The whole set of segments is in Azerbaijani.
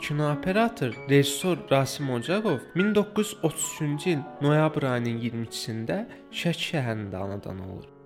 kinooperator, rejissor Rasim Ocaqov 1933-cü il noyabr ayının 22-sində Şəki şəhərində anadan olur.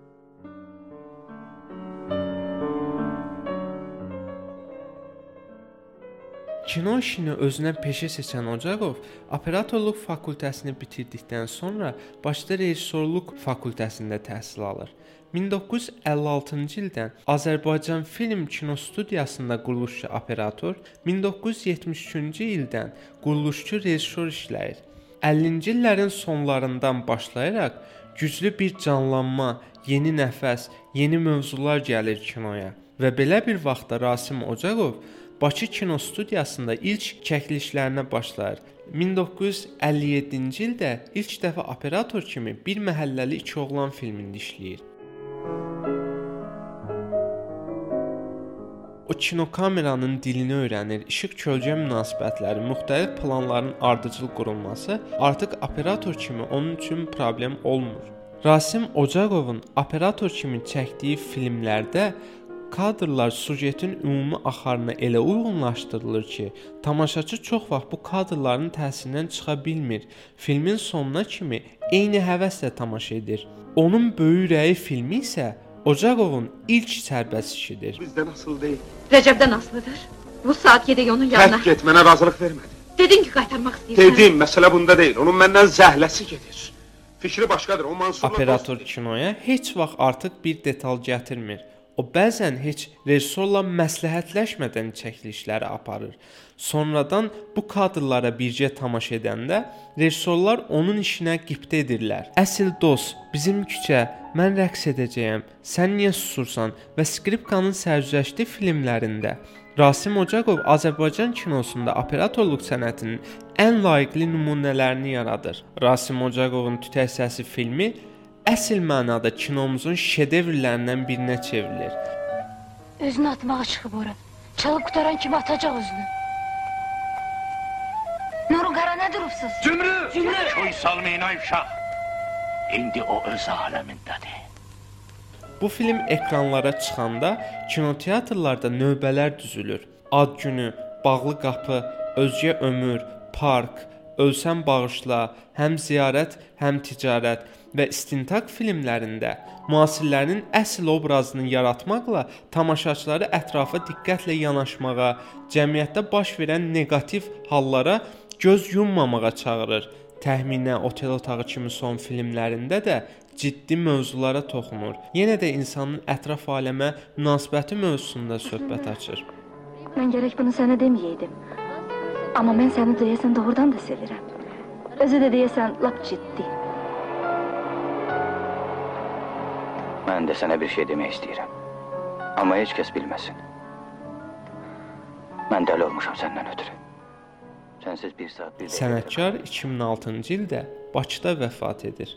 Kino işini özünə peşə seçən Ocaqov operatorluq fakültəsini bitirdikdən sonra Bakıda rejissorluq fakültəsində təhsil alır. 1956-cı ildən Azərbaycan Film Kino Studiyasında quruluşçu operator, 1973-cü ildən quruluşçu rejissor işləyir. 50-ci illərin sonlarından başlayaraq güclü bir canlanma, yeni nəfəs, yeni mövzular gəlir kinoya və belə bir vaxtda Rasim Ocaqov Bakı Kino Studiyasında ilk çəkilişlərinə başlayır. 1957-ci ildə ilk dəfə operator kimi Bir məhəlləli iki oğlan filmində işləyir. O kino kameranın dilini öyrənir, işıq-kölgə münasibətləri, müxtəlif planların ardıcıl qurulması artıq operator kimi onun üçün problem olmur. Rasim Ocaqovun operator kimi çəkdiyi filmlərdə kadrlar sujetin ümumi axarına elə uyğunlaşdırılır ki, tamaşaçı çox vaxt bu kadrların təsirindən çıxa bilmir. Filmin sonuna kimi eyni həvəslə tamaşa edir. Onun böyük rəyi filmi isə Ocaqovun ilk sərbəst işidir. Bizdən asıl deyil. Recep'den aslıdır. Bu saat gidiyor onun yanına. Tərk etmənə razılıq vermədi. Dedin ki qaytarmaq istəyirsən. Dedim, məsələ bunda deyil. Onun məndən zəhləsi gedir. Fikri başqadır. O Mansurla Operator kinoya heç vaxt artıq bir detal gətirmir. O bəzən heç rejissorla məsləhətləşmədən çəkilişləri aparır. Sonradan bu kadrlara bircə tamaşa edəndə rejissorlar onun işinə qibtə edirlər. Əsl dost, bizim küçə, mən rəqs edəcəyəm. Sən niyə susursan və skripkanın sərgüzəşti filmlərində Rasim Ocaqov Azərbaycan kinosunda operatorluq sənətinin ən layiqli nümunələrini yaradır. Rasim Ocaqovun Tütək səsi filmi əsl mənada kinomuzun şedevrlərindən birinə çevrilir. Özünü atmağa çıxıb ora. Çalıb qutaran kimi atacaq özünü. Nurun qara nə durubsuz? Cümrü! Cümrü! Köy salmayın ay uşaq. İndi o öz aləmindədir. Bu film ekranlara çıxanda kinoteatrlarda növbələr düzülür. Ad günü, Bağlı qapı, Özgə ömür, Park, Ölsən bağışla, həm ziyarət, həm ticarət və istintaq filmlərində müasirlərin əsl obrazını yaratmaqla tamaşaçıları ətrafa diqqətlə yanaşmağa, cəmiyyətdə baş verən neqativ hallara göz yummamağa çağırır. Təxminə Otel otağı kimi son filmlərində də ciddi mövzulara toxunur. Yenə də insanın ətraf aləmə münasibəti mövzusunda söhbət açır. Mən gərək bunu sənə deməyəydim. Amma mən səni deyəsən doğrudan da sevirəm. Özü də deyəsən lap ciddi. Mən də sənə bir şey demək istəyirəm. Amma heç kəs bilməsin. Mən dəli olmuşam səndən ötürü. Sənsiz bir saat bir Sənətkar 2006-cı ildə Bakıda vəfat edir.